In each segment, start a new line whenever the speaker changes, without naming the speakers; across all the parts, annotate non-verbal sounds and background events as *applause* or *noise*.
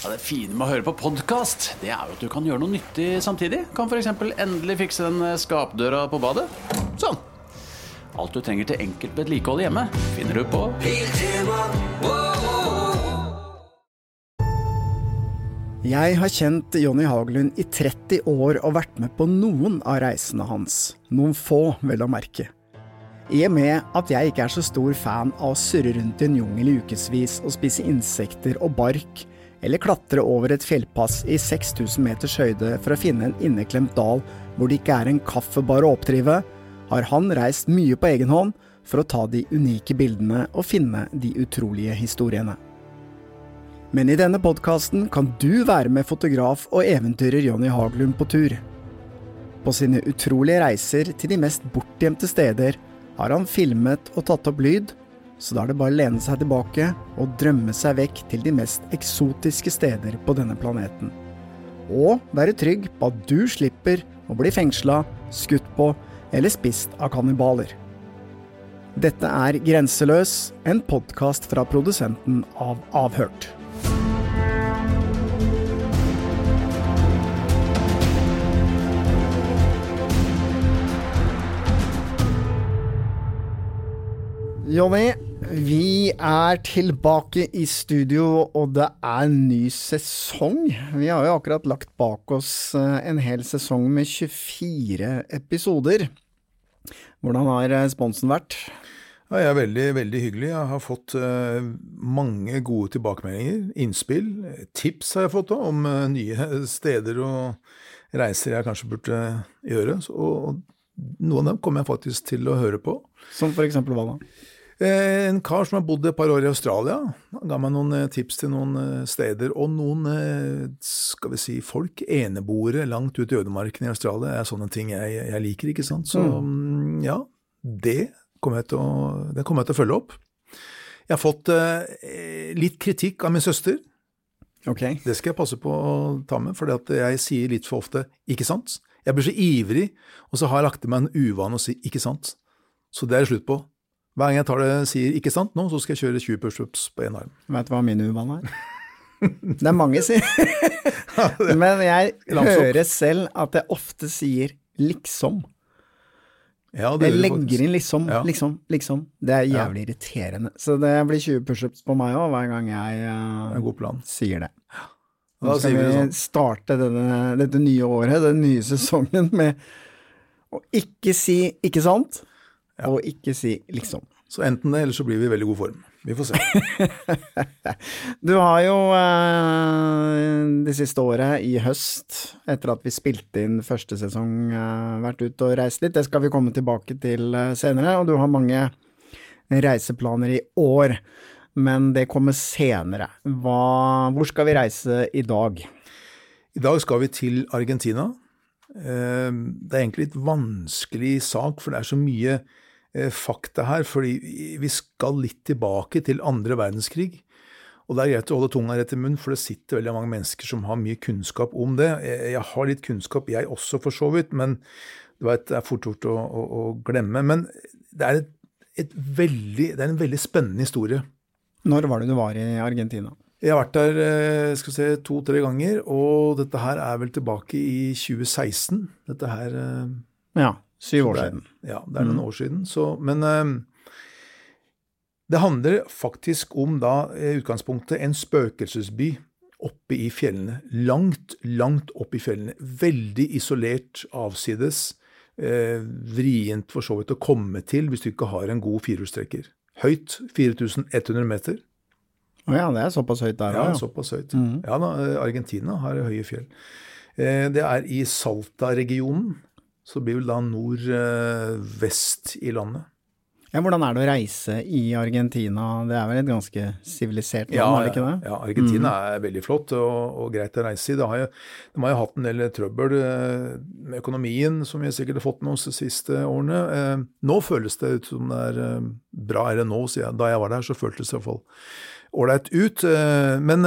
Ja, det fine med å høre på podkast, det er jo at du kan gjøre noe nyttig samtidig. Kan f.eks. endelig fikse den skapdøra på badet. Sånn. Alt du trenger til enkelt vedlikehold hjemme, finner du på
Jeg har kjent Jonny Hagelund i 30 år og vært med på noen av reisene hans. Noen få, vel å merke. I og med at jeg ikke er så stor fan av å surre rundt i en jungel i ukevis og spise insekter og bark, eller klatre over et fjellpass i 6000 meters høyde for å finne en inneklemt dal hvor det ikke er en kaffebar å oppdrive, har han reist mye på egen hånd for å ta de unike bildene og finne de utrolige historiene. Men i denne podkasten kan du være med fotograf og eventyrer Jonny Haglund på tur. På sine utrolige reiser til de mest bortgjemte steder har han filmet og tatt opp lyd, så da er det bare å lene seg tilbake og drømme seg vekk til de mest eksotiske steder på denne planeten. Og være trygg på at du slipper å bli fengsla, skutt på eller spist av kannibaler. Dette er Grenseløs, en podkast fra produsenten av Avhørt. Jonny, vi er tilbake i studio, og det er en ny sesong. Vi har jo akkurat lagt bak oss eh, en hel sesong med 24 episoder. Hvordan har responsen sponsen vært?
Ja, jeg er veldig, veldig hyggelig. Jeg har fått uh, mange gode tilbakemeldinger, innspill. Tips har jeg fått da, om nye steder og reiser jeg kanskje burde gjøre. Så, og noen av dem kommer jeg faktisk til å høre på.
Som for eksempel hva da?
Eh, en kar som har bodd et par år i Australia, han ga meg noen eh, tips til noen eh, steder. Og noen, skal vi si, folk, eneboere langt ut i ødemarken i Australia, er sånne ting jeg, jeg liker, ikke sant. Så mm, mm ja, det kommer jeg kommer jeg til å følge opp. Jeg har fått eh, litt kritikk av min søster.
Okay.
Det skal jeg passe på å ta med, for jeg sier litt for ofte 'ikke sant'. Jeg blir så ivrig, og så har jeg lagt til meg en uvane å si 'ikke sant'. Så det er det slutt på. Hver gang jeg tar det, sier 'ikke sant' nå, så skal jeg kjøre 20 pushups på én arm.
Vet du hva min uvane er? det er mange, sier *laughs* Men jeg hører selv at jeg ofte sier 'liksom'.
Ja,
jeg legger inn liksom, ja. liksom, liksom. Det er jævlig ja. irriterende. Så det blir 20 pushups på meg òg hver gang jeg uh, sier det. Nå skal vi sånn. starte denne, dette nye året, den nye sesongen, med å ikke si 'ikke sant', og ikke si 'liksom'.
Så enten det, eller så blir vi i veldig god form. Vi får se. *laughs*
du har jo eh, det siste året, i høst, etter at vi spilte inn første sesong, eh, vært ute og reist litt. Det skal vi komme tilbake til eh, senere. Og du har mange reiseplaner i år, men det kommer senere. Hva, hvor skal vi reise i dag?
I dag skal vi til Argentina. Det er egentlig litt vanskelig sak, for det er så mye fakta her, fordi vi skal litt tilbake til andre verdenskrig. Og det er greit å holde tunga rett i munnen, for det sitter veldig mange mennesker som har mye kunnskap om det. Jeg har litt kunnskap, jeg også, for så vidt, men du vet, det er fort gjort å, å, å, glemme. Men det er, et, et veldig, det er en veldig spennende historie.
Når var det du var i Argentina?
Jeg har vært der eh, skal se, to-tre ganger, og dette her er vel tilbake i 2016. Dette her
eh, Ja. Syv år siden.
Ja, det er noen mm. år siden. Så, men um, det handler faktisk om da utgangspunktet en spøkelsesby oppe i fjellene. Langt, langt oppe i fjellene. Veldig isolert, avsides. Eh, vrient for så vidt å komme til hvis du ikke har en god firehjulstrekker. Høyt 4100 meter.
Å ja, det er såpass høyt der
òg? Ja, såpass høyt. Mm. Ja da, Argentina har høye fjell. Eh, det er i Salta-regionen. Så blir vel da nordvest i landet.
Ja, Hvordan er det å reise i Argentina? Det er vel et ganske sivilisert land, ja, er det ikke det?
Ja, Argentina mm. er veldig flott og, og, greit å reise i. Det har jo, de har jo hatt en del trøbbel eh, med økonomien, som vi sikkert har fått med oss de siste årene. Eh, nå føles det ut som det er eh, bra, eller nå, da jeg var der, så føltes det i hvert fall ålreit ut. Men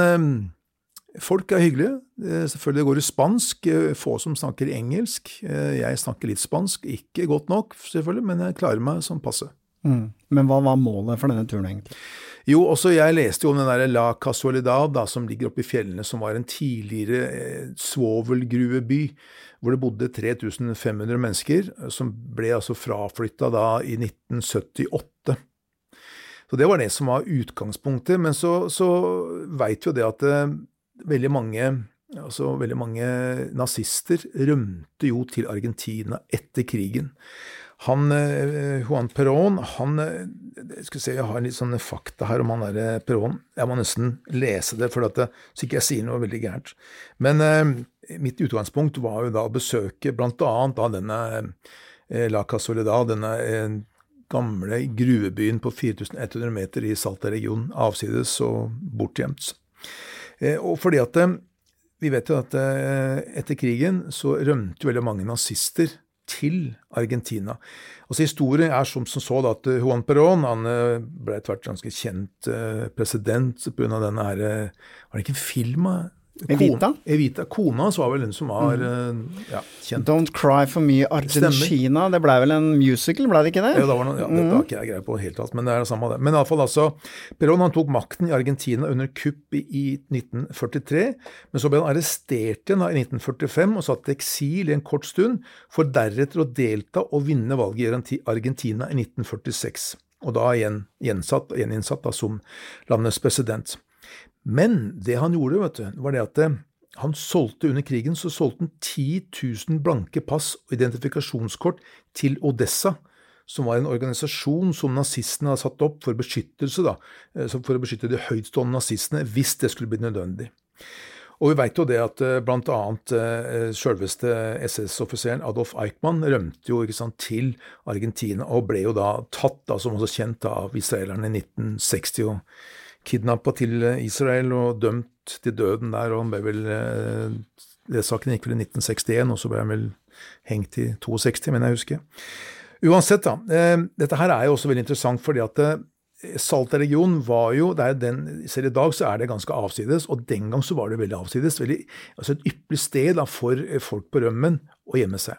Folk er hyggelige. Eh, selvfølgelig går det spansk. Eh, få som snakker engelsk. Eh, jeg snakker litt spansk. Ikke godt nok, selvfølgelig, men jeg klarer meg som passe.
Mm. Men hva var målet for denne turen, egentlig?
Jo, også jeg leste jo om den der La Casualidad, da, som ligger oppe i fjellene, som var en tidligere eh, svovelgruveby, hvor det bodde 3500 mennesker, som ble altså fraflytta da i 1978. Så det var det som var utgangspunktet. Men så, så veit jo det at eh, veldig mange altså veldig mange nazister rømte jo til Argentina etter krigen. Han, eh, Juan Perón han, jeg skal se, Jeg har litt sånne fakta her om han der Perón. Jeg må nesten lese det, for at det, så ikke jeg sier noe veldig gærent. Men eh, mitt utgangspunkt var jo da å besøke blant annet denne eh, La Casoledad, denne eh, gamle gruvebyen på 4100 meter i Salta-regionen, avsides og bortgjemt. Eh, og fordi at vi vet jo at etter krigen så rømte veldig mange nazister til Argentina. Altså Historien er som, som så da, at Juan Perón han ble etter hvert ganske kjent president pga. denne her, Var det ikke en film?
Evita?
Kona, Evita. Kona hans var vel den som var mm. ja, kjent.
Don't Cry For Me Argentina. Det blei vel en musical, blei det ikke det?
Ja, det var noe, ja, mm. Dette har ikke jeg greie på helt alt, men det er det samme det. Men iallfall altså, Perón han tok makten i Argentina under kupp i 1943, men så ble han arrestert igjen i 1945 og satt i eksil i en kort stund, for deretter å delta og vinne valget i Argentina i 1946. Og da igjen gjeninnsatt, gjeninnsatt da, som landets president. Men det han gjorde, vet du, var det at eh, han solgte under krigen så solgte han 10 000 blanke pass og identifikasjonskort til Odessa, som var en organisasjon som nazistene hadde satt opp for beskyttelse, da, eh, for å beskytte de høytstående nazistene hvis det skulle bli nødvendig. Og vi veit jo det at blant annet selveste SS-offiseren Adolf Eichmann rømte jo sant, til Argentina og ble jo da tatt, da, som også kjent, av israelerne i 1960 kidnappa til Israel og dømt til døden der. og han ble vel, Rettssaken eh, gikk vel i 1961, og så ble han vel hengt i 62, men jeg husker. Uansett, da. Eh, dette her er jo også veldig interessant fordi at eh, Salta-regionen var jo den, Selv i dag så er det ganske avsides, og den gang så var det veldig avsides. Veldig, altså Et ypperlig sted da, for folk på rømmen å gjemme seg.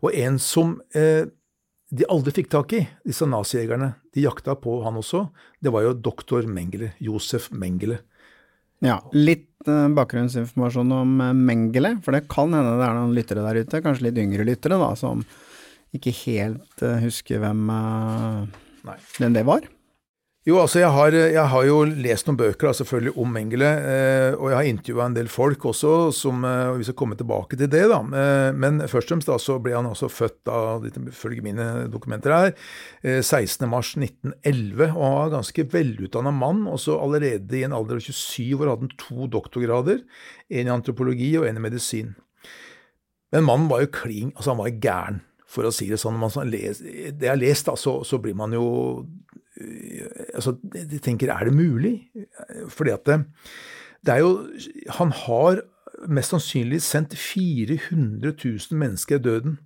Og en som eh, de aldri fikk tak i, disse nazijegerne, de jakta på han også, det var jo doktor Mengele. Josef Mengele.
Ja, litt uh, bakgrunnsinformasjon om uh, Mengele, for det kan hende det er noen lyttere der ute, kanskje litt yngre lyttere, da, som ikke helt uh, husker hvem, hvem det var.
Jo, altså jeg har, jeg har, jo lest noen bøker da, selvfølgelig om Mengele, eh, og jeg har intervjua en del folk også, som eh, vi skal komme tilbake til det. da. Eh, men først og fremst da, så ble han altså født, da, ifølge mine dokumenter her, eh, 16.3.1911, og han var ganske velutdanna mann. og så Allerede i en alder av 27 år hadde han to doktorgrader, en i antropologi og en i medisin. Men mannen var jo kling, altså han var gæren, for å si det sånn. Man det jeg har lest, da, så, så blir man jo altså, De tenker er det mulig? Fordi at det, det er jo Han har mest sannsynlig sendt 400 000 mennesker i døden.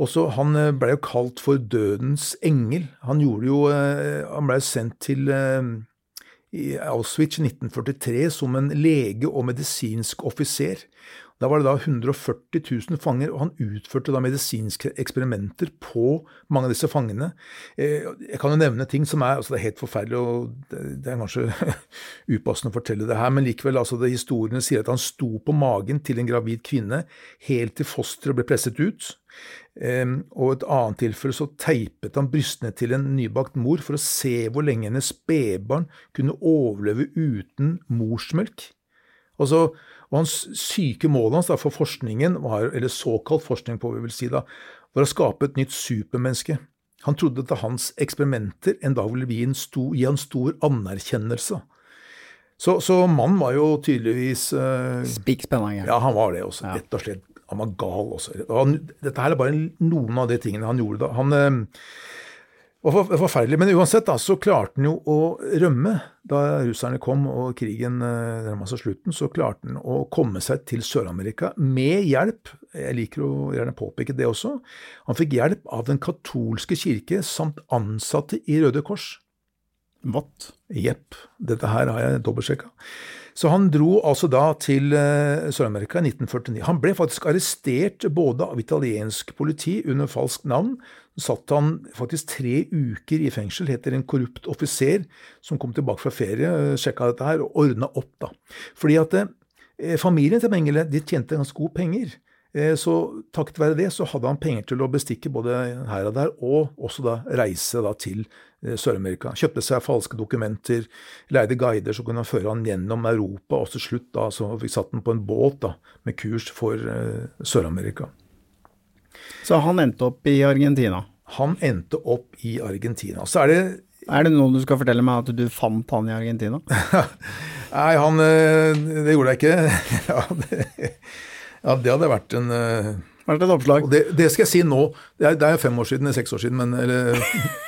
Også, han eh, ble jo kalt for dødens engel. Han, jo, eh, han ble sendt til eh, i Auschwitz i 1943 som en lege og medisinsk offiser. Da var det da 140 000 fanger, og han utførte da medisinske eksperimenter på mange av disse fangene. Eh, jeg kan jo nevne ting som er altså Det er helt forferdelig, og det er kanskje *laughs* upassende å fortelle det her, men likevel, altså det historiene sier at han sto på magen til en gravid kvinne helt til fosteret ble presset ut. Um, og et annet tilfelle så teipet han brystene til en nybakt mor for å se hvor lenge hennes spedbarn kunne overleve uten morsmelk. Og, så, og hans syke mål hans for forskningen, var, eller såkalt forskning på vi vil si da, var å skape et nytt supermenneske. Han trodde at hans eksperimenter en dag ville gi, en stor, gi han stor anerkjennelse. Så, så mannen var jo tydeligvis uh,
Spikspennende.
Ja, han var det også. Ja. Rett og slett. Han var gal også. dette her er bare noen av de tingene han gjorde da. Han uh, var forferdelig. Men uansett da, så klarte han jo å rømme. Da russerne kom og krigen eh, nærma seg slutten, så klarte han å komme seg til Sør-Amerika med hjelp. Jeg liker å gjerne påpeke det også. Han fikk hjelp av den katolske kirke samt ansatte i Røde Kors.
What?
Jepp. Dette her har jeg dobbeltsjekka. Så han dro altså da til eh, Sør-Amerika i 1949. Han ble faktisk arrestert både av italiensk politi under falskt navn. Så satt han faktisk tre uker i fengsel, heter en korrupt offiser som kom tilbake fra ferie, eh, sjekka dette her og ordna opp, da. Fordi at eh, familien til Mengele de tjente ganske gode penger. Eh, så takket være det så hadde han penger til å bestikke både her og der, og også da reise da til Eh, Sør-Amerika. Kjøpte seg falske dokumenter, leide guider som kunne han føre han gjennom Europa, og til slutt da, så fikk satt han på en båt da, med kurs for uh, Sør-Amerika.
Så han endte opp i Argentina?
Han endte opp i Argentina. Så er det
Er det noe du skal fortelle meg at du fant han i Argentina? *laughs*
Nei, han eh, Det gjorde jeg ikke. *laughs* ja, det, ja, det hadde vært en
vært et oppslag.
Det, det, skal jeg si nå. Det er, det er fem år siden, eller seks år siden, men, eller,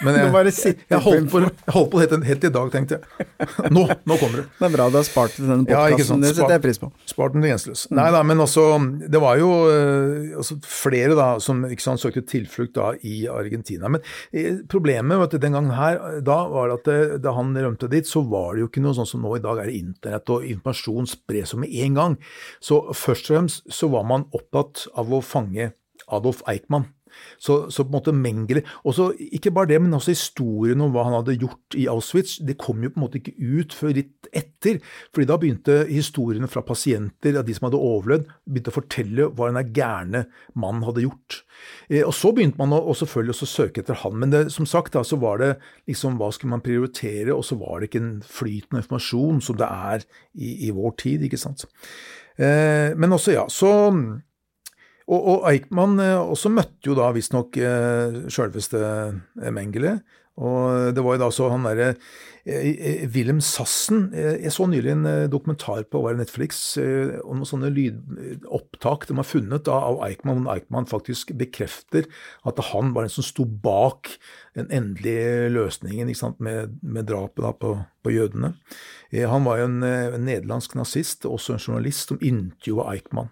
men *laughs* jeg, jeg, jeg, holdt på, jeg holdt på helt, helt i dag, tenkte jeg. Nå, nå kommer det.
Det er bra du har spart til denne podkasten. Ja, det setter jeg pris på.
Spart den grenseløs. Mm. Nei da, men også Det var jo altså, flere da som ikke sant, søkte tilflukt da i Argentina. Men eh, problemet vet du, den gangen her, da var det at det, eh, da han rømte dit, så var det jo ikke noe sånn som nå i dag er internett og informasjon spres med en gang. Så først og fremst så var man opptatt av å fange fange Adolf Eichmann. Så, så, på en måte Mengele og så Ikke bare det, men også historien om hva han hadde gjort i Auschwitz. Det kom jo på en måte ikke ut før litt etter. fordi da begynte historiene fra pasienter, av de som hadde overlevd, begynte å fortelle hva denne gærne mannen hadde gjort. Eh, og Så begynte man å, og selvfølgelig også søke etter han. Men det, som sagt da, så var det liksom hva skulle man prioritere, og så var det ikke en flytende informasjon som det er i, i vår tid. ikke sant. Eh, men også, ja, så og, og Eichmann eh, også møtte jo da visstnok eh, sjølveste Mengele. Og det var jo da så han derre Wilhelm Sassen Jeg så nylig en dokumentar på Netflix om noen sånne lydopptak de har funnet av Eichmann. Eichmann faktisk bekrefter at han var den som sto bak den endelige løsningen med, med, drapet da, på, på, jødene. Han var jo en, en nederlandsk nazist, også en journalist, som intervjua Eichmann.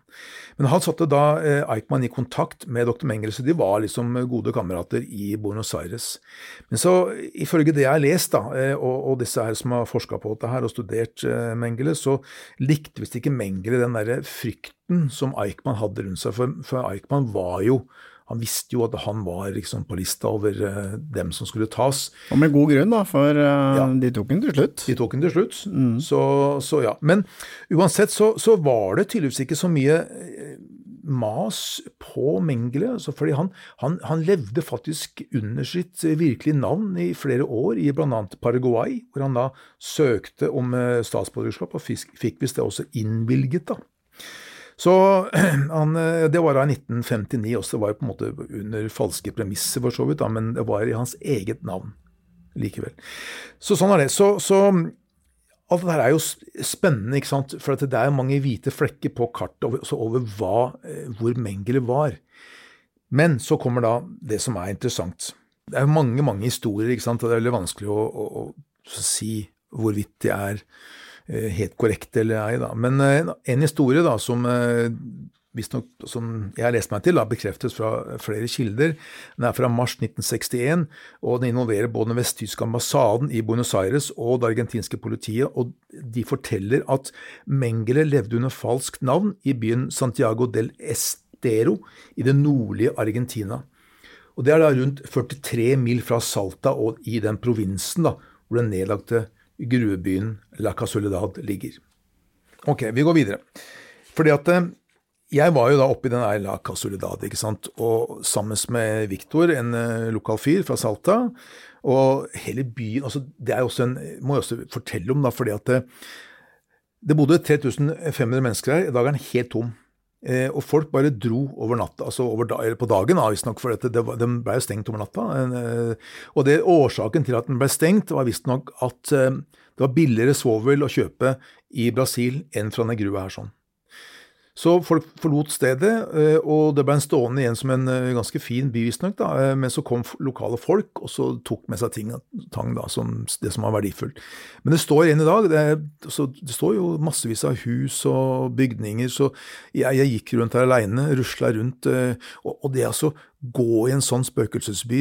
Men han satte da eh, Eichmann i kontakt med dr. Mengele, så de var liksom gode kamerater i Buenos Aires. Men så, ifølge det jeg har lest, da, eh, og, og disse her som har forska på dette her og studert eh, Mengele, så likte visst ikke Mengele den derre frykten som Eichmann hadde rundt seg. For, for Eichmann var jo han visste jo at han var liksom på lista over uh, dem som skulle tas.
Og med god grunn, da, for uh, ja. de tok den til slutt.
De tok den til slutt, mm. så, så, ja. Men uansett så, så, var det tydeligvis ikke så mye mas på Mengele, altså fordi han, han, han, levde faktisk under sitt virkelige navn i flere år, i bl.a. Paraguay, hvor han da søkte om statsborgerskap, og fikk, fikk visst det også innvilget. da. Så *clears throat* han, eh, Det var da i 1959 også, det var jo på en måte under falske premisser for så vidt, da, men det var i hans eget navn likevel. Så sånn er det. Så, så alt dette er jo spennende, ikke sant? for det er mange hvite flekker på kartet over, over hva, eh, hvor Mengele var. Men så kommer da det som er interessant. Det er mange mange historier, ikke sant? og det er veldig vanskelig å, å, å si hvorvidt de er Eh, helt korrekte eller ei, da. Men eh, en historie da, som visstnok, som jeg har lest meg til, da, bekreftes fra flere kilder. Den er fra mars 1961, og den involverer både den vesttyske ambassaden i Buenos Aires og det argentinske politiet. og De forteller at Mengele levde under falskt navn i byen Santiago del Estero i det nordlige Argentina. Og Det er da rundt 43 mil fra Salta og i den provinsen da, hvor den nedlagte gruvebyen La Casoledad ligger. Ok, vi går videre. Fordi at eh, jeg var jo da oppe i den der La Casoledad, ikke sant, og sammen med Victor, en uh, lokal fyr fra Salta, og hele byen altså Det er også en, må jeg også fortelle om, da, fordi at det, eh, det bodde 3500 mennesker her. I dag er den helt tom. Eh, og folk bare dro over natta, altså over da, eller på dagen, visstnok, for det, det, den ble jo stengt over natta. Eh, og det Årsaken til at den ble stengt, var visstnok at eh, det var billigere svovel å kjøpe i Brasil enn fra den grua her. sånn. Så folk forlot stedet, eh, og det ble en stående igjen som en eh, ganske fin by, visstnok. Eh, men så kom lokale folk, og så tok med seg ting tang, da, som det som var verdifullt. Men det står igjen i dag. Det, det, står jo massevis av hus og bygninger, så jeg, jeg gikk rundt her aleine, rusla rundt. Og, og det altså gå i en sånn spøkelsesby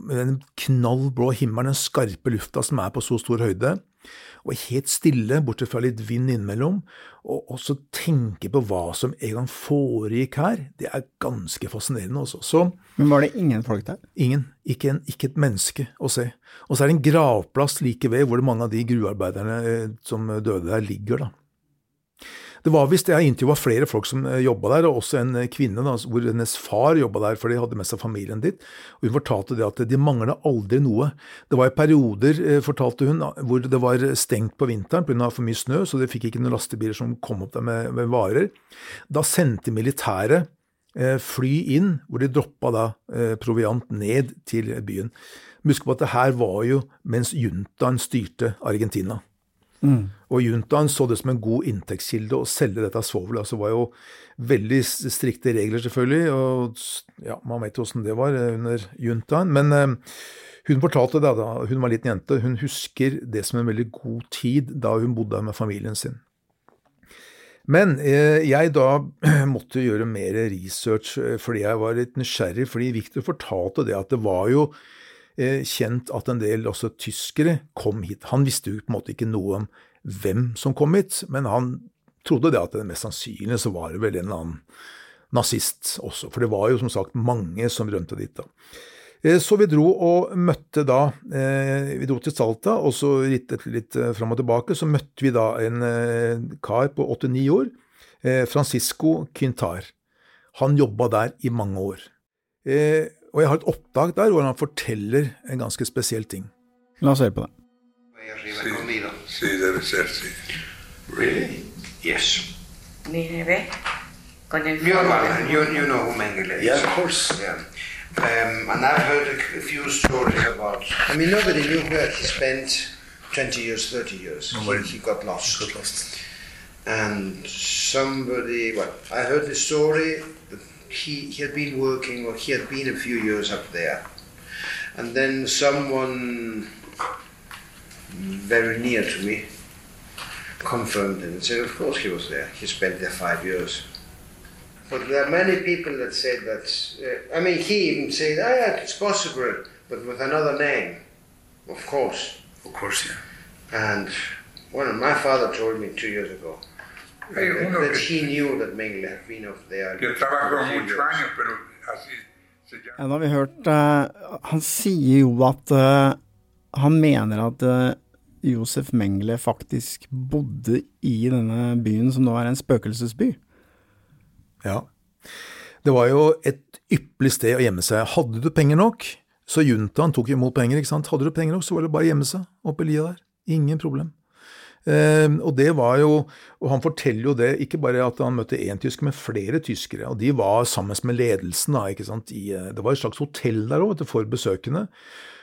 med den knallblå himmelen, den skarpe lufta som er på så stor høyde, Og helt stille, bortsett fra litt vind innimellom. Og også tenke på hva som en gang foregikk her, det er ganske fascinerende også. Så,
Men var det ingen folk der?
Ingen. Ikke, en, ikke et menneske å se. Og så er det en gravplass like ved hvor mange av de gruvearbeiderne eh, som døde der, ligger. da. Det var visst, Jeg intervjua flere folk som eh, jobba der, og også en eh, kvinne da, hvor hennes far jobba der, for de hadde med seg familien dit. og Hun fortalte det at de mangla aldri noe. Det var i perioder, eh, fortalte hun, hvor det var stengt på vinteren pga. for mye snø, så de fikk ikke noen lastebiler som kom opp der med, med varer. Da sendte militæret fly inn, hvor de droppa da proviant ned til byen. Husk på at det her var jo mens juntaen styrte Argentina. Mm. Og juntaen så det som en god inntektskilde å selge dette svovelet. Altså, det var jo veldig strikte regler, selvfølgelig, og ja, man vet jo åssen det var eh, under juntaen. Men eh, hun fortalte det da hun var liten jente, hun husker det som en veldig god tid da hun bodde med familien sin. Men eh, jeg da *clears throat* måtte gjøre mer research eh, fordi jeg var litt nysgjerrig, fordi Victor fortalte det at det var jo kjent at en del også tyskere kom hit. Han visste jo på en måte ikke noe om hvem som kom hit, men han trodde det at det mest sannsynlig så var det vel en eller annen nazist også. For det var jo som sagt mange som rømte dit. da. Eh, så vi dro og møtte da eh, Vi dro til Salta, og så litt, litt fram og tilbake så møtte vi da en kar på 89 år, Francisco Quintar. Han jobba der i mange år. Og jeg har et opptak der hvor han forteller en ganske spesiell ting.
La oss høre på det.
Really? Yes. Con el
you, you, you know who Mengele is.
Yeah, of course.
Yeah. Um, and I've heard a, a few stories about.
I mean, nobody knew where he spent 20 years, 30 years.
Nobody.
He, he got lost.
Got lost.
And somebody, well, I heard the story he, he had been working, or he had been a few years up there. And then someone very near to me confirmed it and said, of course he was there. He spent there five years. But there are many people that said that, uh, I mean, he even said, ah, yeah, it's possible, but with another name, of course.
Of course, yeah.
And, well, my father told me two years ago,
Uno
that she knew that Mengele had been up there.
que trabajó
for a few
muchos años, pero así se llama.
Ja, da har vi hørt uh, Han sier jo at uh, han mener at uh, Josef Mengele faktisk bodde i denne byen som nå er en spøkelsesby.
Ja. Det var jo et ypperlig sted å gjemme seg. Hadde du penger nok, så juntaen tok imot penger, ikke sant. Hadde du penger nok, så var det bare å gjemme seg oppe i lia der. Ingen problem. Eh, og det var jo, og han forteller jo det, ikke bare at han møtte én tysker, men flere tyskere. Og de var sammen med ledelsen, da, ikke sant. I, eh, det var et slags hotell der òg, for besøkende.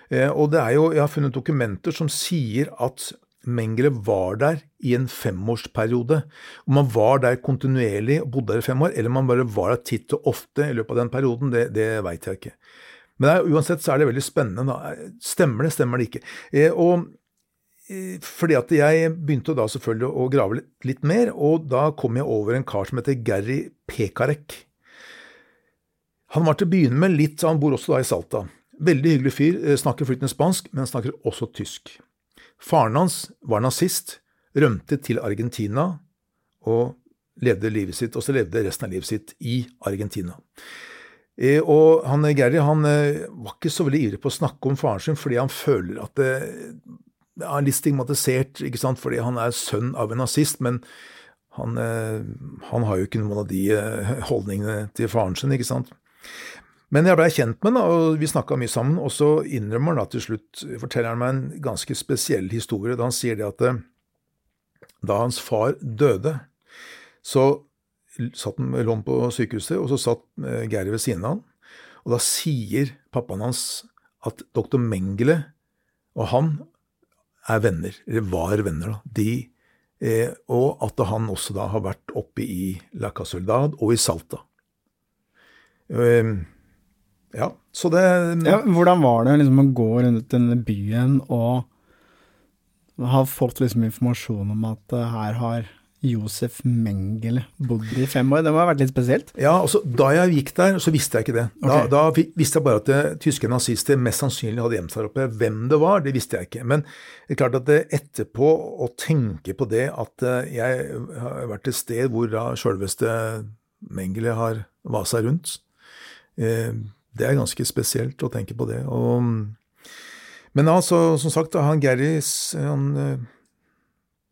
Eh, og det er jo, jeg har funnet dokumenter som sier at Mengele var der i en femårsperiode. Om man var der kontinuerlig og bodde der i fem år, eller om man bare var der titt og ofte i løpet av den perioden, det, det veit jeg ikke. Men er, uansett så er det veldig spennende. Da. Stemmer det, stemmer det ikke? Eh, og fordi at jeg begynte da selvfølgelig å grave litt, mer, og da kom jeg over en kar som heter Gary Pekarek. Han var til å begynne med litt, han bor også da i Salta. Veldig hyggelig fyr, eh, snakker flytende spansk, men snakker også tysk. Faren hans var nazist, rømte til Argentina og levde livet sitt, og så levde resten av livet sitt i Argentina. Eh, og han Gary han eh, var ikke så veldig ivrig på å snakke om faren sin, fordi han føler at det er litt stigmatisert, ikke sant, fordi han er sønn av en nazist, men han, eh, han har jo ikke noen av de eh, holdningene til faren sin, ikke sant. Men jeg blei kjent med ham, og vi snakka mye sammen, og så innrømmer han da til slutt, forteller han meg en ganske spesiell historie, da han sier det at eh, da hans far døde, så satt han lå på sykehuset, og så satt Geir ved siden av han, og da sier pappaen hans at doktor Mengele og han er venner, eller var venner, da. De, eh, og at han også da har vært oppe i La Casoldad og i Salta. Eh, ja, så det
Ja, hvordan var det liksom å gå rundt denne byen og ha fått liksom informasjon om at eh, her har Josef Mengele bodde i fem år? Det må ha vært litt spesielt?
Ja, altså Da jeg gikk der, så visste jeg ikke det. Da,
okay.
da visste jeg bare at det, tyske nazister mest sannsynlig hadde gjemt seg der oppe. Hvem det var, det visste jeg ikke. Men det er klart at det etterpå å tenke på det at eh, jeg har vært et sted hvor da sjølveste Mengele har vasa rundt, eh, det er ganske spesielt å tenke på det. Og, men altså, som sagt, han Gerris han eh,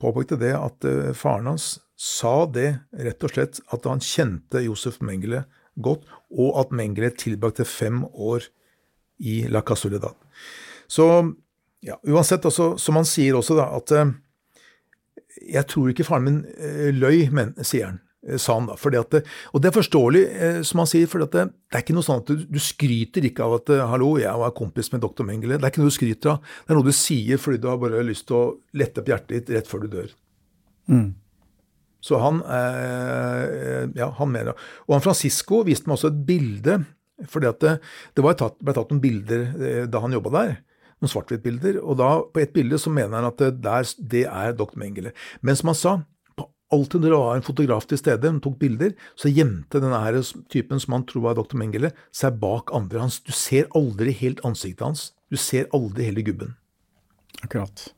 påpekte det at eh, faren hans sa det rett og slett at han kjente Josef Mengele godt, og at Mengele tilbrakte fem år i La Casuledad. Så ja, uansett, også, som han sier også, da, at eh, jeg tror ikke faren min eh, løy, men, sier han. Eh, Sa han da, fordi at, det- Og det er forståelig, eh, som han sier, for det er ikke noe sånn at du, du skryter ikke av at eh, 'hallo, jeg var kompis med doktor Mengele'. Det er ikke noe du skryter av. Det er noe du sier fordi du har bare lyst til å lette opp hjertet ditt rett før du dør. Så han, eh, ja, han mener det. Og han Francisco viste meg også et bilde, for det, det var tatt, ble tatt noen bilder eh, da han jobba der. Noen svart-hvitt-bilder. Og da, på et bilde så mener han at det, der, det er doktor Mengele. Men som han sa, alltid når det var en fotograf til stede, hun tok bilder, så gjemte denne her typen som han tror var dr. Mengele, seg bak andre. hans. du ser aldri helt ansiktet hans. Du ser aldri hele gubben.
Akkurat.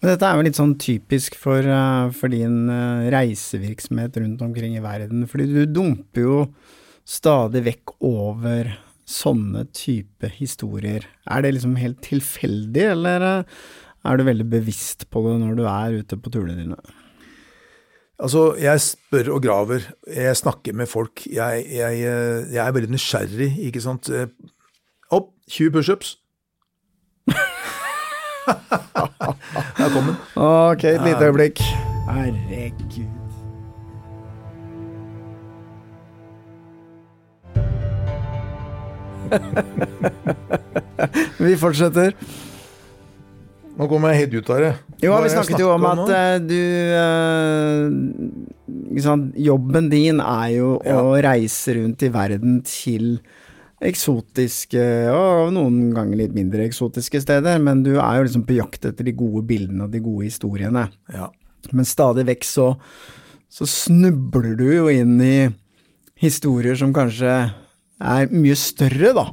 Men dette er jo litt sånn typisk for, eh, for din eh, reisevirksomhet rundt omkring i verden, fordi du dumper jo stadig vekk over sånne type historier. Er det liksom helt tilfeldig, eller eh, er du veldig bevisst på det når du er ute på turene dine?
Altså, jeg spør og graver. Jeg snakker med folk. Jeg, jeg, eh, jeg er veldig nysgjerrig, ikke sant. Eh, Opp, 20 pushups. *laughs* Der kom den.
Ok, et lite øyeblikk. Herregud. *laughs* Vi fortsetter.
Nå kommer jeg helt ut av det.
Jo, vi snakket jo om at
nå?
eh, du sant, Jobben din er jo å reise rundt i verden til eksotiske, og noen ganger litt mindre eksotiske steder, men du er jo liksom på jakt etter de gode bildene og de gode historiene.
Ja.
Men stadig vekk så, så snubler du jo inn i historier som kanskje er mye større, da.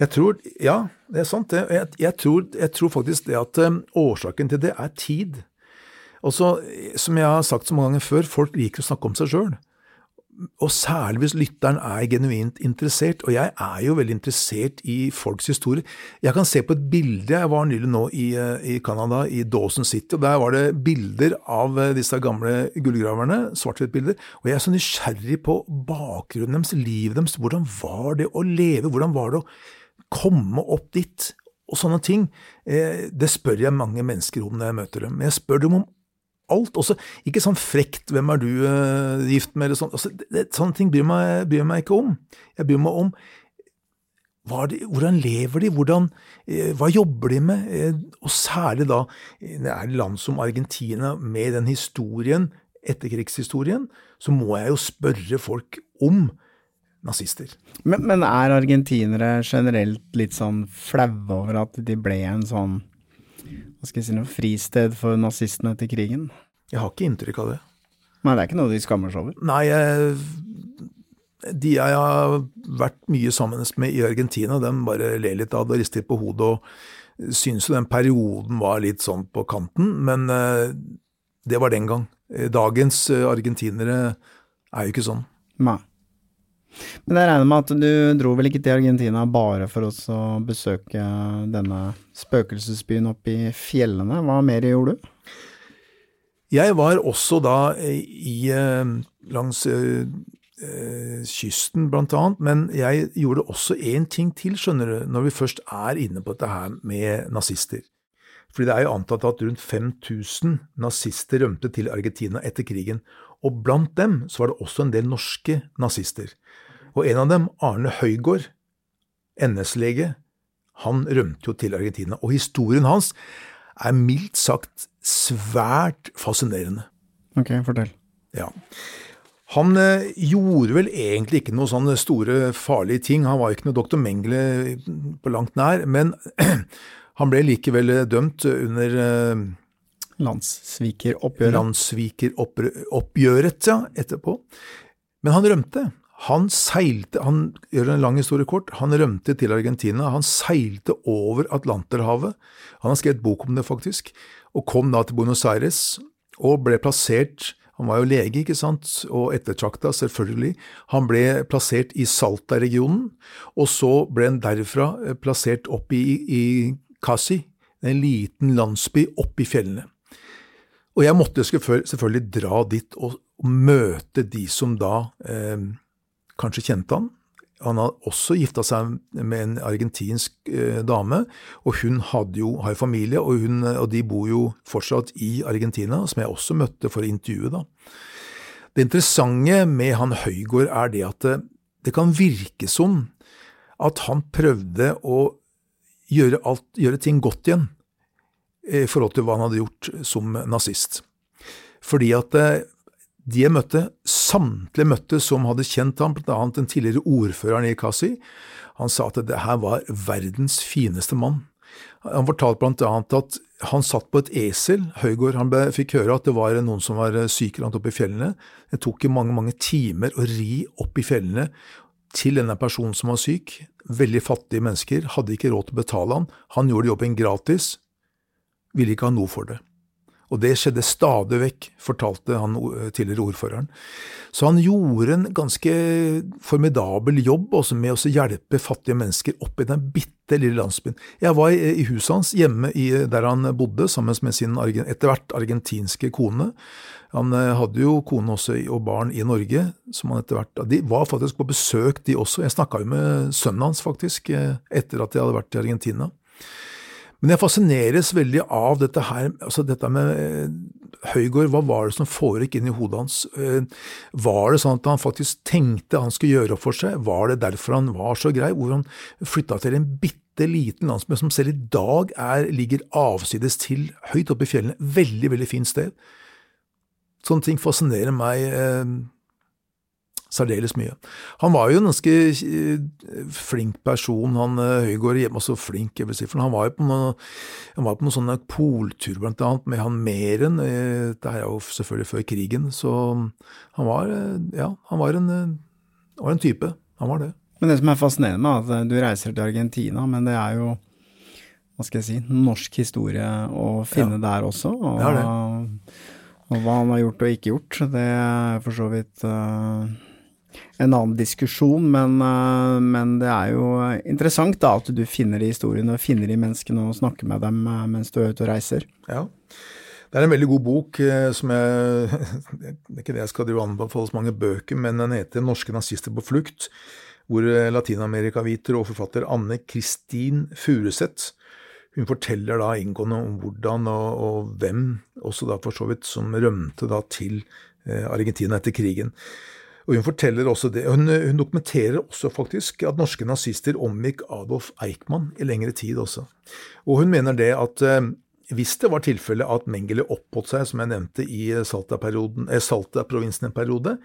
Jeg tror, ja, det er sant. Jeg, jeg, tror, jeg tror faktisk det at um, årsaken til det er tid. Og som jeg har sagt så mange ganger før, folk liker å snakke om seg sjøl. Og særlig hvis lytteren er genuint interessert, og jeg er jo veldig interessert i folks historie. Jeg kan se på et bilde, jeg var nylig nå i, eh, i Canada, i Dawson City, og der var det bilder av eh, disse gamle gullgraverne, svart-hvitt-bilder, og jeg er så nysgjerrig på bakgrunnen deres, livet deres, hvordan var det å leve, hvordan var det å komme opp dit, og sånne ting. Eh, det spør jeg mange mennesker om når jeg møter dem. Men jeg spør dem om alt. Også, ikke sånn frekt 'hvem er du eh, gift med', eller sånn. Altså, det, sånne ting bryr meg, bryr meg ikke om. Jeg bryr meg om det, hvordan lever de, hvordan, eh, hva jobber de med? Eh, og særlig da, det er land som Argentina, med den historien, etterkrigshistorien, så må jeg jo spørre folk om nazister.
Men, men er argentinere generelt litt sånn flaue over at de ble en sånn hva skal jeg si noe, fristed for nazistene etter krigen?
Jeg har ikke inntrykk av det.
Nei, det er ikke noe de skammer seg over.
Nei, jeg, de jeg har vært mye sammen med i Argentina, de bare ler litt av det og rister på hodet og syns jo den perioden var litt sånn på kanten, men eh, det var den gang. Dagens eh, argentinere er jo ikke sånn.
Nei. Men jeg regner med at du dro vel ikke til Argentina bare for å besøke denne spøkelsesbyen oppe i fjellene. Hva mer gjorde du?
Jeg var også da i, eh, langs eh, kysten blant annet, men jeg gjorde også én ting til, skjønner du, når vi først er inne på dette her med nazister. Fordi det er jo antatt at rundt 5000 nazister rømte til Argentina etter krigen, og blant dem så var det også en del norske nazister. Og en av dem, Arne Høygård, NS-lege, han rømte jo til Argentina, og historien hans er mildt sagt svært fascinerende.
Ok, fortell.
Ja. Han eh, gjorde vel egentlig ikke noe sånne store, farlige ting. Han var ikke noe doktor Mengele på langt nær, men *clears throat* han ble likevel dømt under eh,
Landssvikeroppgjøret.
Landssvikeroppgjøret, ja, etterpå. Men han rømte. Han seilte, han gjør en lang historie kort, han rømte til Argentina. Han seilte over Atlanterhavet. Han har skrevet bok om det, faktisk, og kom da til Buenos Aires og ble plassert han var jo lege, ikke sant, og ettertrakta, selvfølgelig. Han ble plassert i Salta-regionen, og så ble han derfra eh, plassert opp i, i Kasi, en liten landsby oppe i fjellene. Og jeg måtte selvfølgelig dra dit og, møte de som da eh, kanskje kjente han. Han har også gifta seg med en argentinsk eh, dame, og hun jo, har jo familie, og, hun, og, de bor jo fortsatt i Argentina, som jeg også møtte for å intervjue. da. Det interessante med han Høygård er det at det, det kan virke som at han prøvde å gjøre, alt, gjøre ting godt igjen i forhold til hva han hadde gjort som nazist. Fordi at eh, de jeg møtte, samtlige møtte som hadde kjent ham, blant annet den tidligere ordføreren i Kasi, han sa at det her var verdens fineste mann. Han fortalte blant annet at han satt på et esel. Høygård han ble, fikk høre at det var noen som var syk langt oppe i fjellene. Det tok mange mange timer å ri opp i fjellene til denne personen som var syk. Veldig fattige mennesker, hadde ikke råd til å betale han. Han gjorde jobben gratis, ville ikke ha noe for det. Og det skjedde stadig vekk, fortalte han tidligere ordføreren. Så han gjorde en ganske formidabel jobb også med å hjelpe fattige mennesker opp i den bitte lille landsbyen. Jeg var i, huset hans, hjemme der han bodde, sammen med sin etter hvert argentinske kone. Han eh, hadde jo kone også og barn i Norge, som han etter hvert De var faktisk på besøk, de også. Jeg snakka jo med sønnen hans, faktisk, eh, etter at jeg hadde vært i Argentina. Men jeg fascineres veldig av dette her, altså dette med eh, Høygård. Hva var det som foregikk inn i hodet hans? Eh, var det sånn at han faktisk tenkte han skulle gjøre opp for seg? Var det derfor han var så grei? Hvor han flytta til en bitte liten landsby som selv i dag er, ligger avsides til, høyt oppe i fjellene. Veldig, veldig fint sted. Sånne ting fascinerer meg eh, særdeles mye. Han var jo en ganske eh, flink person, han eh, Høygård hjemme, også flink, jeg vil si, for han var jo på noen, han var på noen sånne poltur, blant annet, med han Meren, eh, det er jo selvfølgelig før krigen, så han var, ja, han var en, var en type, han var det.
Men det som er fascinerende med at du reiser til Argentina, men det er jo hva skal jeg si, norsk historie å finne ja. der også. Og, det det. og, hva han har gjort og ikke gjort, det er for så vidt uh, en annen diskusjon, men, eh, men, det er jo interessant da at du finner de historiene, finner de menneskene og snakker med dem eh, mens du er ute og reiser.
Ja. Det er en veldig god bok eh, som jeg Det *laughs* er ikke det jeg skal drive anbefale så mange bøker, men den heter 'Norske nazister på flukt', hvor latinamerikaviter og forfatter Anne Kristin Furuseth hun forteller da inngående om hvordan og, og hvem, også da for så vidt, som rømte da til Argentina etter krigen. Og Hun forteller også det, hun, hun, dokumenterer også faktisk at norske nazister omgikk Adolf Eichmann i lengre tid også. Og Hun mener det at eh, hvis det var tilfellet at Mengele oppholdt seg, som jeg nevnte, i Salta-provinsen eh, Salta en periode,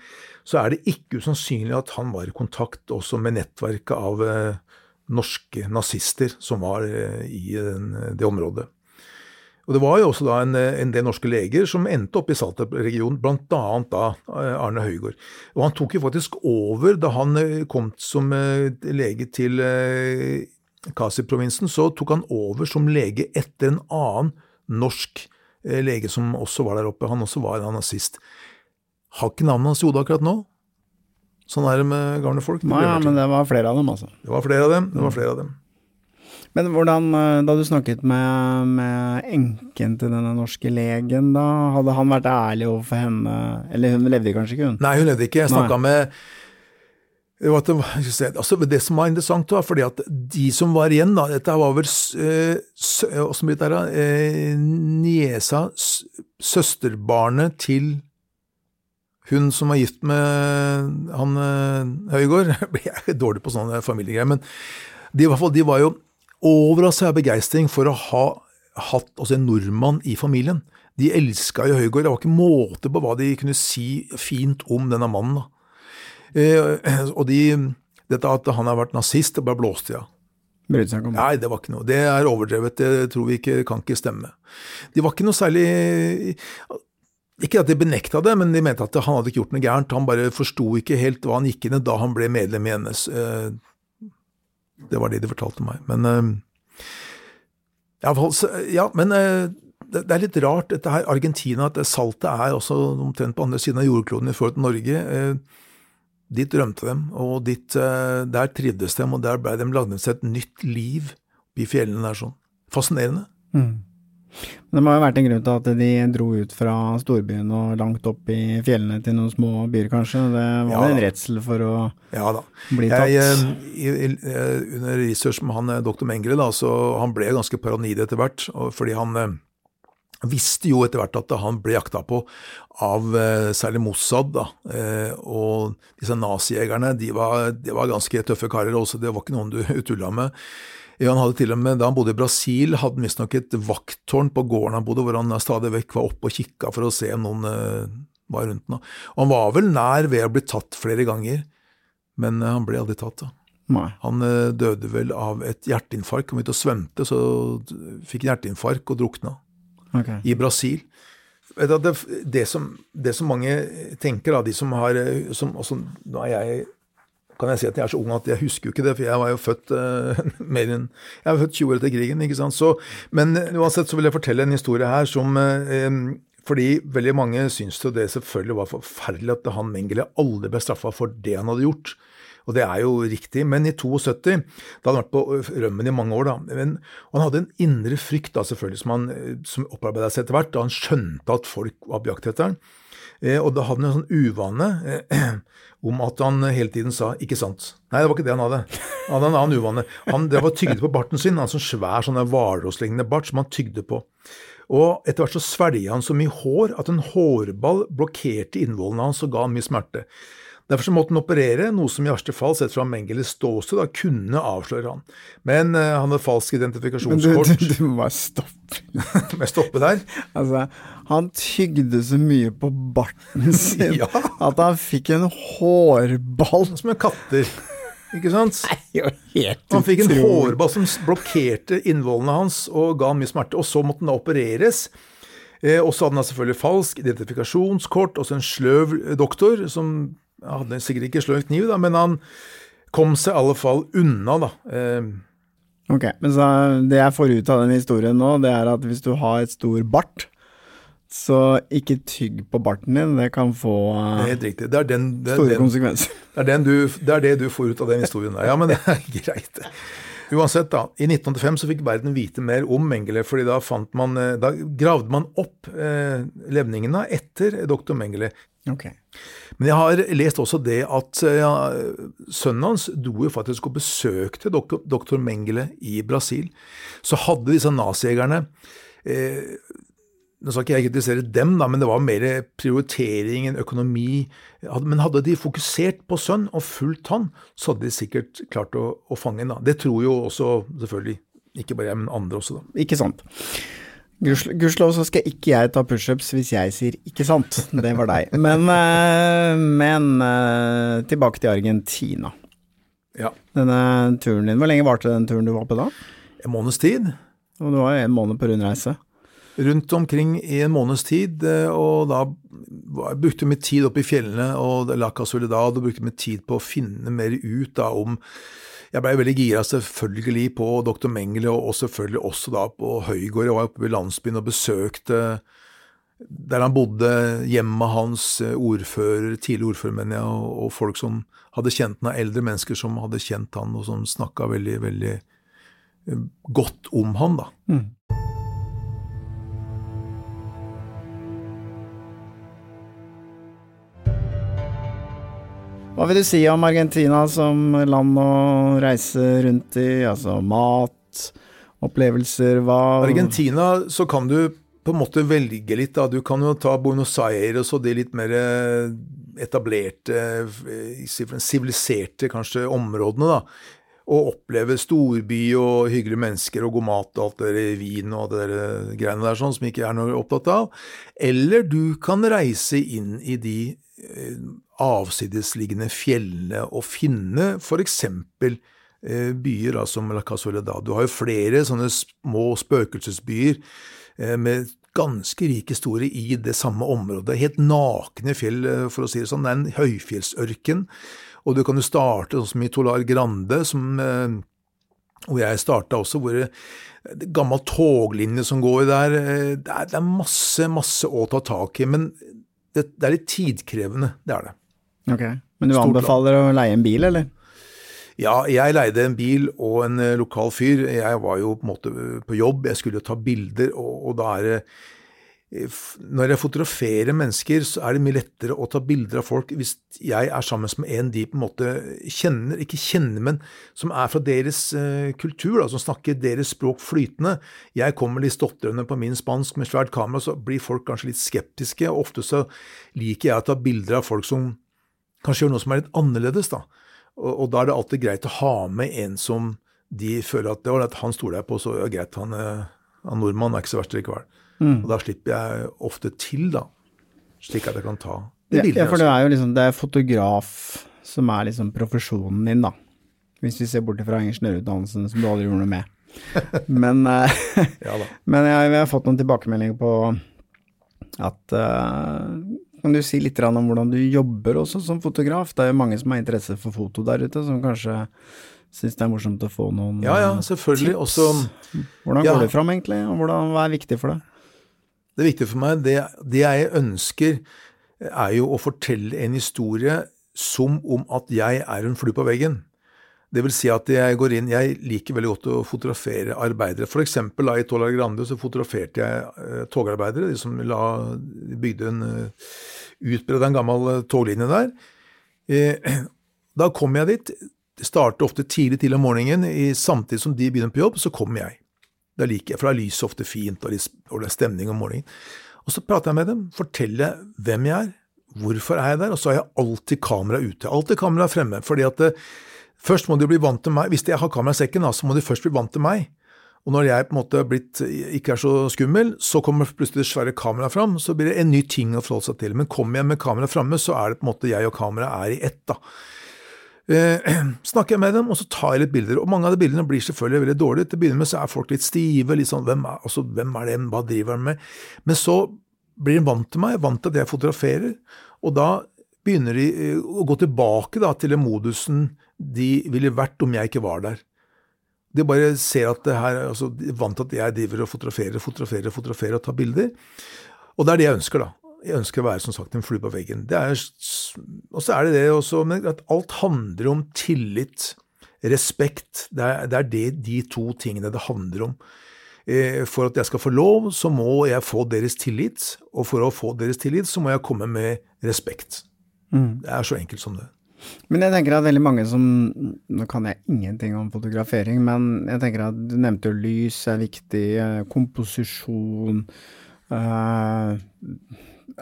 så er det ikke usannsynlig at han var i kontakt også med nettverket av eh, norske nazister som var eh, i eh, det området. Og Det var jo også da en, en del norske leger som endte opp i Salta-regionen, bl.a. da eh, Arne Høygård. Og Han tok jo faktisk over da han eh, kom som eh, lege til Kasi-provinsen. Så tok han over som lege etter en annen norsk lege som også var der oppe. Han også var en nazist. Har ikke navnet hans i hodet akkurat nå. Sånn er det med gamle folk.
Nei, ja, men det var flere av dem, altså.
Det var flere av dem. det var flere av dem.
Men hvordan, eh, da du snakket med, med enken til denne norske legen, da hadde han vært ærlig overfor henne? Eller hun levde kanskje ikke, hun?
Nei, hun levde ikke. Jeg snakka med det, var, altså det som var interessant, var fordi at de som var igjen, da, dette var vel Åssen blir eh, niesa, søsterbarnet til hun som var gift med han eh, Høygård *laughs* Jeg er dårlig på sånne familiegreier, men de, de var jo overraska av begeistring for å ha hatt også en nordmann i familien. De elska jo Høygård. Det var ikke måte på hva de kunne si fint om denne mannen. Eh, og de, dette at han har vært nazist, det bare blåste
de det.
Nei, det var ikke noe. Det er overdrevet, det tror vi ikke kan ikke stemme. De var ikke noe særlig Ikke at de benekta det, men de mente at han hadde ikke gjort noe gærent. Han bare forsto ikke helt hva han gikk inn i da han ble medlem i NS. Eh, Det var det de fortalte meg. Men eh, ja, ja, men eh, det er litt rart, dette her Argentina, at saltet er også omtrent på andre siden av jordkloden i forhold til Norge. Eh, Dit rømte dem, og dit, der trivdes dem, og der ble de lagd et nytt liv i fjellene der sånn. Fascinerende.
Men Det må jo ha vært en grunn til at de dro ut fra storbyen og langt opp i fjellene til noen små byer, kanskje. Det var
Ja.
en redsel for å
Ja
bli tatt.
Jeg, eh, eh, under research med han doktor. Mengele, da, så han ble ganske paranoid etter hvert, fordi han eh, visste jo etter hvert at han ble jakta på av eh, særlig Mossad, da, eh, og disse nazijegerne, de var, de var ganske tøffe karer også, det var ikke noen du *laughs* tulla med. Ja, han hadde til og med, Da han bodde i Brasil, hadde han visstnok et vakttårn på gården han bodde, hvor han stadig vekk var oppe og kikka for å se om noen eh, var rundt den. Og han var vel nær ved å bli tatt flere ganger, men eh, han ble aldri tatt. da.
Nei.
Han eh, døde vel av et hjerteinfarkt, Han ut og svømte, så fikk han hjerteinfarkt og drukna
Okay.
i Brasil. Det, det, som, det som mange tenker, da, de som har eh, som, også, Nå er jeg kan jeg si at jeg er så ung at jeg husker jo ikke det, for jeg var jo født uh, *laughs* mer enn Jeg var født 20 år etter krigen, ikke sant. Så, men uansett så vil jeg fortelle en historie her som uh, Fordi veldig mange syns jo det selvfølgelig var forferdelig at han Mengele aldri ble straffa for det han hadde gjort. Og det er jo riktig, men i 72, da hadde han vært på rømmen i mange år, da, men, og han hadde en indre frykt da selvfølgelig som, han, eh, som opparbeida seg etter hvert, da han skjønte at folk var på jakt etter han. Eh, og da hadde han en sånn uvane eh, *clears throat* om at han hele tiden sa 'ikke sant'. Nei, det var ikke det han hadde. Han hadde en annen uvane. Han det var tygde på barten sin, en sånn svær sånn hvalrosslignende bart som han tygde på. Og etter hvert så svelget han så mye hår at en hårball blokkerte innvollene hans og ga han mye smerte. Derfor så måtte han operere, noe som i verste fall, sett fra Mengeles ståsted, da kunne avsløre han. Men uh, han hadde falsk
Men du,
identifikasjonskort. *laughs*
du, du må stoppe.
Må jeg stoppe der?
Altså, han tygde så mye på barten *laughs* sin
Ja.
at han fikk en hårball.
Som en katter. Ikke sant? *laughs*
Helt
Han fikk en hårball som blokkerte innvollene hans og ga han mye smerte. Og så måtte han da opereres. Eh, og så hadde han selvfølgelig falsk identifikasjonskort, også en sløv doktor, som hadde sikkert ikke sløv kniv, da, men han kom seg i alle fall unna, da. Eh,
Ok, men så Det jeg får ut av den historien nå, det er at hvis du har et stor bart, så ikke tygg på barten din. Det kan få
det er
eh,
riktig. Det er, den, det,
store
den,
konsekvenser.
det, er den du, det er det du får ut av den historien der. Ja, men det er *laughs* greit. Uansett, da. I 1985 så fikk verden vite mer om Mengele, fordi da, fant man, eh, da gravde man opp eh, levningene etter doktor Mengele.
Ok.
Men jeg har lest også det at eh, ja, sønnen hans dro jo faktisk og besøkte doktor, doktor Mengele i Brasil. Så hadde disse nazijegerne eh, Nå skal ikke jeg kritisere dem, da, men det var mer prioritering enn økonomi. Men hadde de fokusert på sønn og fulgt han, så hadde de sikkert klart å, å fange ham. Det tror jo også selvfølgelig ikke bare jeg, men andre også. da.
Ikke sant. Gudskjelov så skal ikke jeg ta pushups hvis jeg sier 'ikke sant'. Det var deg. Men, eh, men eh, tilbake til Argentina.
Ja,
Denne turen din, Hvor lenge varte den turen du var på da?
En måneds tid.
Og du var jo en måned på rundreise.
Rundt omkring i en måneds tid, eh, og da brukte vi tid oppe i fjellene og La Casoledad, og brukte vi tid på å finne mer ut da om Jeg blei veldig gira selvfølgelig på dr. Mengele, og selvfølgelig også da på Høygård. Jeg var oppe ved landsbyen og besøkte der han bodde, hjemmet hans, eh, ordfører, tidligere ordfører, mener jeg, og, og folk som hadde kjent han, eldre mennesker som hadde kjent han, og som snakka veldig, veldig eh, godt om han, da.
Hva vil du si om Argentina som land å reise rundt i? Altså mat, opplevelser, hva
Argentina så kan du på en måte velge litt. da. Du kan jo ta Buenos Aires og de litt mer eh, etablerte, eh, siviliserte kanskje områdene. da. Og oppleve storby og hyggelige mennesker og god mat og alt det der vin og det der greiene der sånn som ikke er noe opptatt av. Eller du kan reise inn i de eh, avsidesliggende fjellene å finne f.eks. eh, byer da, som La Casoledad. Du har jo flere sånne små spøkelsesbyer eh, med ganske rike historie i det samme området. Helt nakne fjell, eh, for å si det sånn. Det er en høyfjellsørken. Og du kan jo starte sånn som i Tolar Grande, som, eh, hvor jeg starta også, hvor det det er gammel toglinje som går der. eh, Det er, det er masse, masse å ta tak i. Men det, det er litt tidkrevende, det er det.
Ok. Men du
Stort
anbefaler å leie en bil, eller?
Ja, jeg leide en bil og en eh, lokal fyr. Jeg var jo på en måte eh, på jobb, jeg skulle ta bilder, og, og da er det eh, Når jeg fotograferer mennesker, så er det mye lettere å ta bilder av folk hvis jeg er sammen med en de på en måte kjenner, ikke kjenner, men som er fra deres uh, kultur, da, som snakker deres språk flytende. Jeg kommer litt stotrende på min spansk med svært kamera, så blir folk kanskje litt skeptiske. og Ofte så liker jeg å ta bilder av folk som kanskje gjør noe som er litt annerledes, da. Og, og da er det alltid greit å ha med en som de føler at det var at han stoler jeg på, så er det greit, han, eh, han nordmann er ikke så verst likevel.
Mm.
Og da slipper jeg ofte til, da. Slik at jeg kan ta de bildene.
ja, for det er jo liksom, det er fotograf som er liksom profesjonen din, da. Hvis vi ser bort fra ingeniørutdannelsen som du aldri gjorde noe med. *laughs* Men, eh,
Ja *laughs*
men jeg, jeg har fått noen tilbakemeldinger på at eh, Kan du si litt om hvordan du jobber også som fotograf? Det er jo mange som har interesse for foto der ute, som kanskje syns det er morsomt å få noen
Ja ja, selvfølgelig.
tips.
Også
Hvordan
ja.
går det fram, egentlig? Og hvordan, hva er viktig for deg?
Det viktige for meg, det, det jeg ønsker, er jo å fortelle en historie som om at jeg er en flue på veggen. Det vil si at jeg går inn Jeg liker veldig godt å fotografere arbeidere. For eksempel da, i Tola Grande så fotograferte jeg eh, togarbeidere, de som la, bygde en uh, utbredde en gammel eh, toglinje der. Eh, *clears throat* da kom jeg dit. Starter ofte tidlig til om morgenen. I, samtidig som de begynner på jobb, så kommer jeg. Da liker jeg, for da er lyset ofte fint, og det er stemning om morgenen. Og så prater jeg med dem, forteller hvem jeg er, hvorfor er jeg der, og så har jeg alltid kamera ute. Alltid kamera fremme, fordi at det, først må de bli vant til meg. Hvis jeg har kamera i sekken, så må de først bli vant til meg. Og når jeg på en måte blitt, ikke er så skummel, så kommer plutselig det svære kameraet fram, så blir det en ny ting å forholde seg til. Men kommer jeg med kameraet framme, så er det på en måte jeg og kameraet er i ett, da. Eh, *clears throat* snakker jeg med dem, og så tar jeg litt bilder. Og mange av de bildene blir selvfølgelig veldig dårlige. Til å begynne med så er folk litt stive. litt sånn, hvem er, altså, hvem er det, hva driver de med? Men så blir de vant til meg, vant til at jeg fotograferer. Og da begynner de eh, å gå tilbake da, til den modusen de ville vært om jeg ikke var der. De bare ser at det her, altså, de er vant til at jeg driver og fotograferer, fotograferer, fotograferer og tar bilder. Og det er det jeg ønsker, da. Jeg ønsker å være som sagt en flue på veggen. Det er, og så er det det også, men at alt handler om tillit, respekt. Det er, det er det, de to tingene det handler om. Eh, For at jeg skal få lov, så må jeg få deres tillit, og for å få deres tillit, så må jeg komme med respekt. Det er så enkelt som det.
Men jeg tenker at veldig mange som Nå kan jeg ingenting om fotografering, men jeg tenker at du nevnte jo lys er viktig, eh, komposisjon
Ja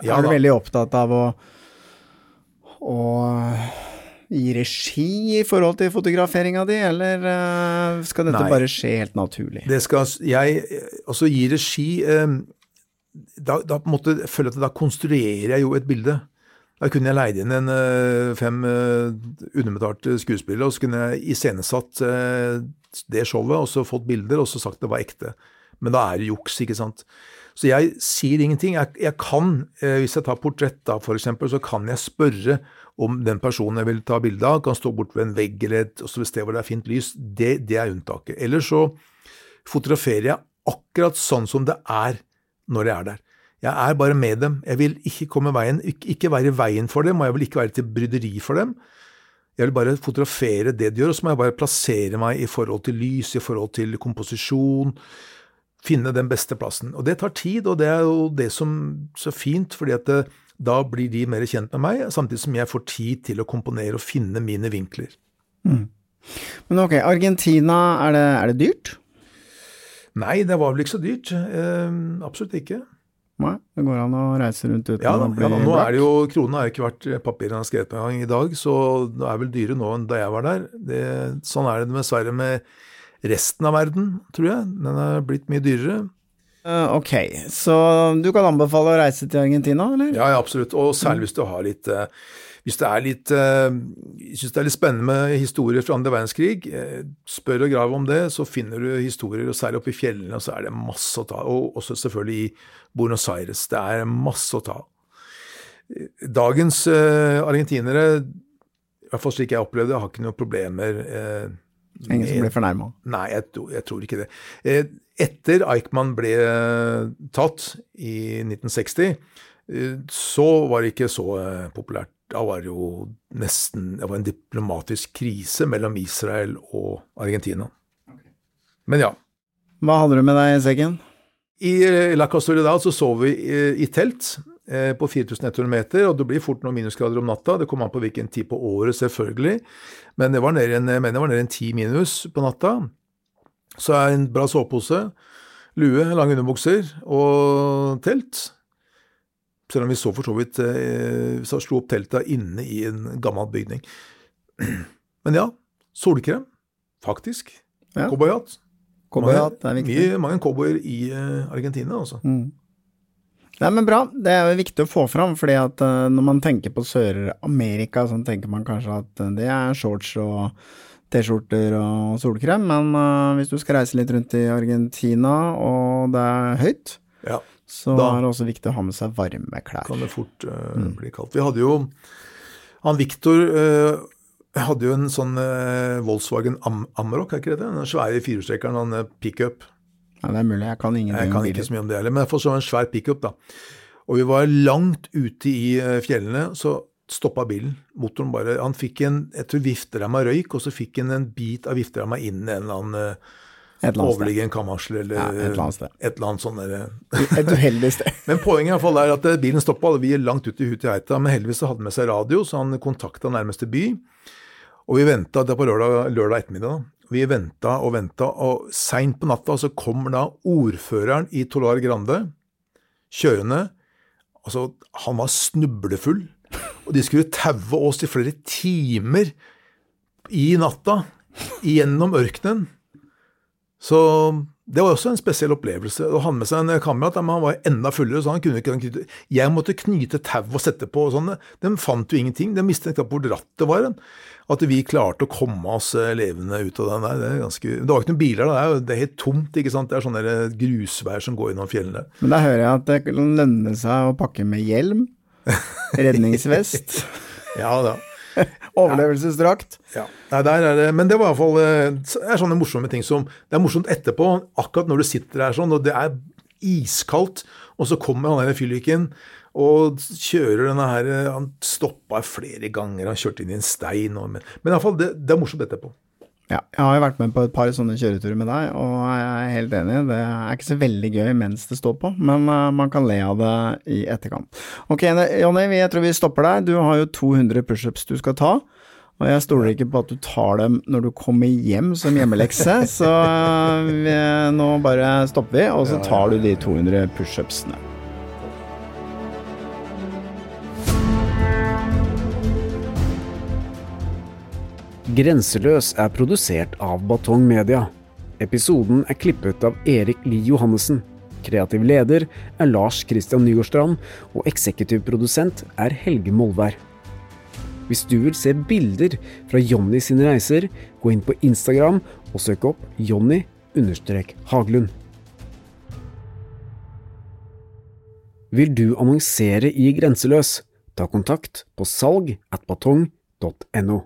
Er du veldig opptatt av å, å gi regi i forhold til fotograferinga di, eller uh, skal dette
Nei.
bare skje helt naturlig?
Det skal jeg altså gi regi eh, da, da måte føler jeg at da konstruerer jeg jo et bilde. Da kunne jeg leid inn en eh, fem eh, underbetalte skuespillere, og så kunne jeg iscenesatt eh, det showet, og så fått bilder, og så sagt det var ekte. Men da er det juks, ikke sant. Så jeg sier ingenting. Jeg, jeg kan, hvis jeg tar portrett da, for eksempel, så kan jeg spørre om den personen jeg vil ta bilde av, kan stå bort ved en vegg eller et sted hvor det er fint lys. Det, det er unntaket. Ellers så fotograferer jeg akkurat sånn som det er når jeg er der. Jeg er bare med dem. Jeg vil ikke komme veien, ikke, være i veien for dem, og jeg vil ikke være til bryderi for dem. Jeg vil bare fotografere det de gjør, og så må jeg bare plassere meg i forhold til lys, i forhold til komposisjon, finne den beste plassen. Og det tar tid, og det er jo det som så fint, fordi at det, da blir de mer kjent med meg, samtidig som jeg får tid til å komponere og finne mine vinkler.
Men ok, Argentina, er det, er det dyrt?
Nei, det var vel ikke så dyrt. Eh, absolutt ikke.
Nei, det går an å reise rundt uten
Ja da,
å bli
ja da, nå
blakk.
er det jo, Kronen har jo ikke vært papirene har skrevet på en gang i dag, så det er vel dyre nå enn da jeg var der. Det, sånn er det dessverre med resten av verden, tror jeg. Den er blitt mye dyrere.
Eh, ok, så du kan anbefale å reise til Argentina, eller?
Ja, ja, absolutt. Og særlig hvis du har litt uh, Hvis det er litt eh, Syns det er litt spennende med historier fra andre verdenskrig, spør og grav om det, så finner du historier, og særlig oppe i fjellene, så er det masse å ta. Og også selvfølgelig i Buenos Aires. Det er masse å ta. Dagens argentinere, i hvert fall slik jeg opplevde det, har ikke noen problemer.
Ingen som blir fornærma?
Nei, jeg, jeg tror ikke det. Etter Eichmann ble tatt i 1960, eh, så var det ikke så eh, populært. Da var det jo nesten det var en diplomatisk krise mellom Israel og Argentina. Men ja.
Hva hadde du med deg i sekken?
I eh, La Castoridad så sov vi i telt på 4100 meter, og det blir fort noen minusgrader om natta. Det kom an på hvilken tid på året, selvfølgelig. Men det var nede i en, jeg mener det var nede i en 10 minus på natta. Så er en bra sovepose, lue, lange underbukser og telt. Selv om vi så for så vidt eh, så slo opp teltet inne i en gammel bygning. *clears throat* Men ja, solkrem, faktisk.
Ja.
Cowboyhatt.
Cowboyhatt er viktig.
Mye, mange cowboyer i eh, Argentina, altså.
Mm. Nei, men bra. Det er jo viktig å få fram, fordi at eh, når man tenker på Sør-Amerika, så tenker man kanskje at eh, det er shorts og T-skjorter og solkrem, men uh, hvis du skal reise litt rundt i Argentina, og det er høyt,
Ja,
så
Da-
er det også viktig å ha med seg varme klær.
kan det fort uh,
Mm.
bli kaldt. Vi hadde jo Han Viktor uh, hadde jo en sånn eh, Volkswagen Am Amarok, er ikke det det? Den svære firehjulstrekkeren, eh, pickup.
Ja, det er mulig, jeg kan ingenting
Jeg kan ikke så mye om det heller, men jeg får så en svær pickup, da. Og vi var langt ute i eh, fjellene, så stoppa bilen. Motoren bare Han fikk en jeg tror vifteramma røyk, og så fikk han en bit av vifteramma inn i en eller annen eh, overliggende kammersel eller
Ja, et eller annet sted.
et eller annet sånn
Et uheldig sted. *laughs*
Men poenget i hvert fall er at eh, bilen stoppa, og vi er langt ute i huet i Heita. Men heldigvis så hadde han med seg radio, så han kontakta nærmeste by. Og vi venta, det var på lørdag, lørdag ettermiddag, da. vi venta og venta, og seint på natta så kommer da ordføreren i Tolar Grande kjørende. Altså, han var snublefull, og de skulle taue oss i flere timer i natta gjennom ørkenen. Så det var også en spesiell opplevelse. Og han med seg en kamerat, men han var enda fullere, så han kunne ikke knyte Jeg måtte knyte tau og sette på og sånn. De fant jo ingenting. De mistet knapt hvor rattet var. At vi klarte å komme oss eh, levende ut av den der, det er ganske Det var ikke noen biler, der, Det er, helt tomt, ikke sant. Det er sånne grusvær som går gjennom fjellene.
Men da hører jeg at det lønner seg å pakke med hjelm, *laughs* redningsvest, *laughs*
Ja da.
overlevelsesdrakt.
Ja. Nei, der er det, men det var i hvert fall eh, er sånne morsomme ting som Det er morsomt etterpå, akkurat når du sitter der sånn, og det er iskaldt, og så kommer han der fylliken og kjører denne her eh, Han stoppa flere ganger, han kjørte inn i en stein og Men, men iallfall, det, det er morsomt etterpå.
Ja, jeg har jo vært med på et par sånne kjøreturer med deg, og jeg er helt enig. Det er ikke så veldig gøy mens det står på, men eh, man kan le av det i etterkant. Ok, Jonny, jeg tror vi stopper der. Du har jo 200 pushups du skal ta, og jeg stoler ikke på at du tar dem når du kommer hjem som hjemmelekse, *laughs* så eh, vi, nå bare stopper vi, og så tar du de 200 pushupsene.
Grenseløs er produsert av Batong Media. Episoden er klippet av Erik Lie Johannessen. Kreativ leder er Lars Christian Nygårdstrand, og eksekutiv produsent er Helge Molvær. Hvis du vil se bilder fra Jonny sine reiser, gå inn på Instagram og søk opp Jonny-Haglund. Vil du annonsere i Grenseløs? Ta kontakt på salg at batong.no.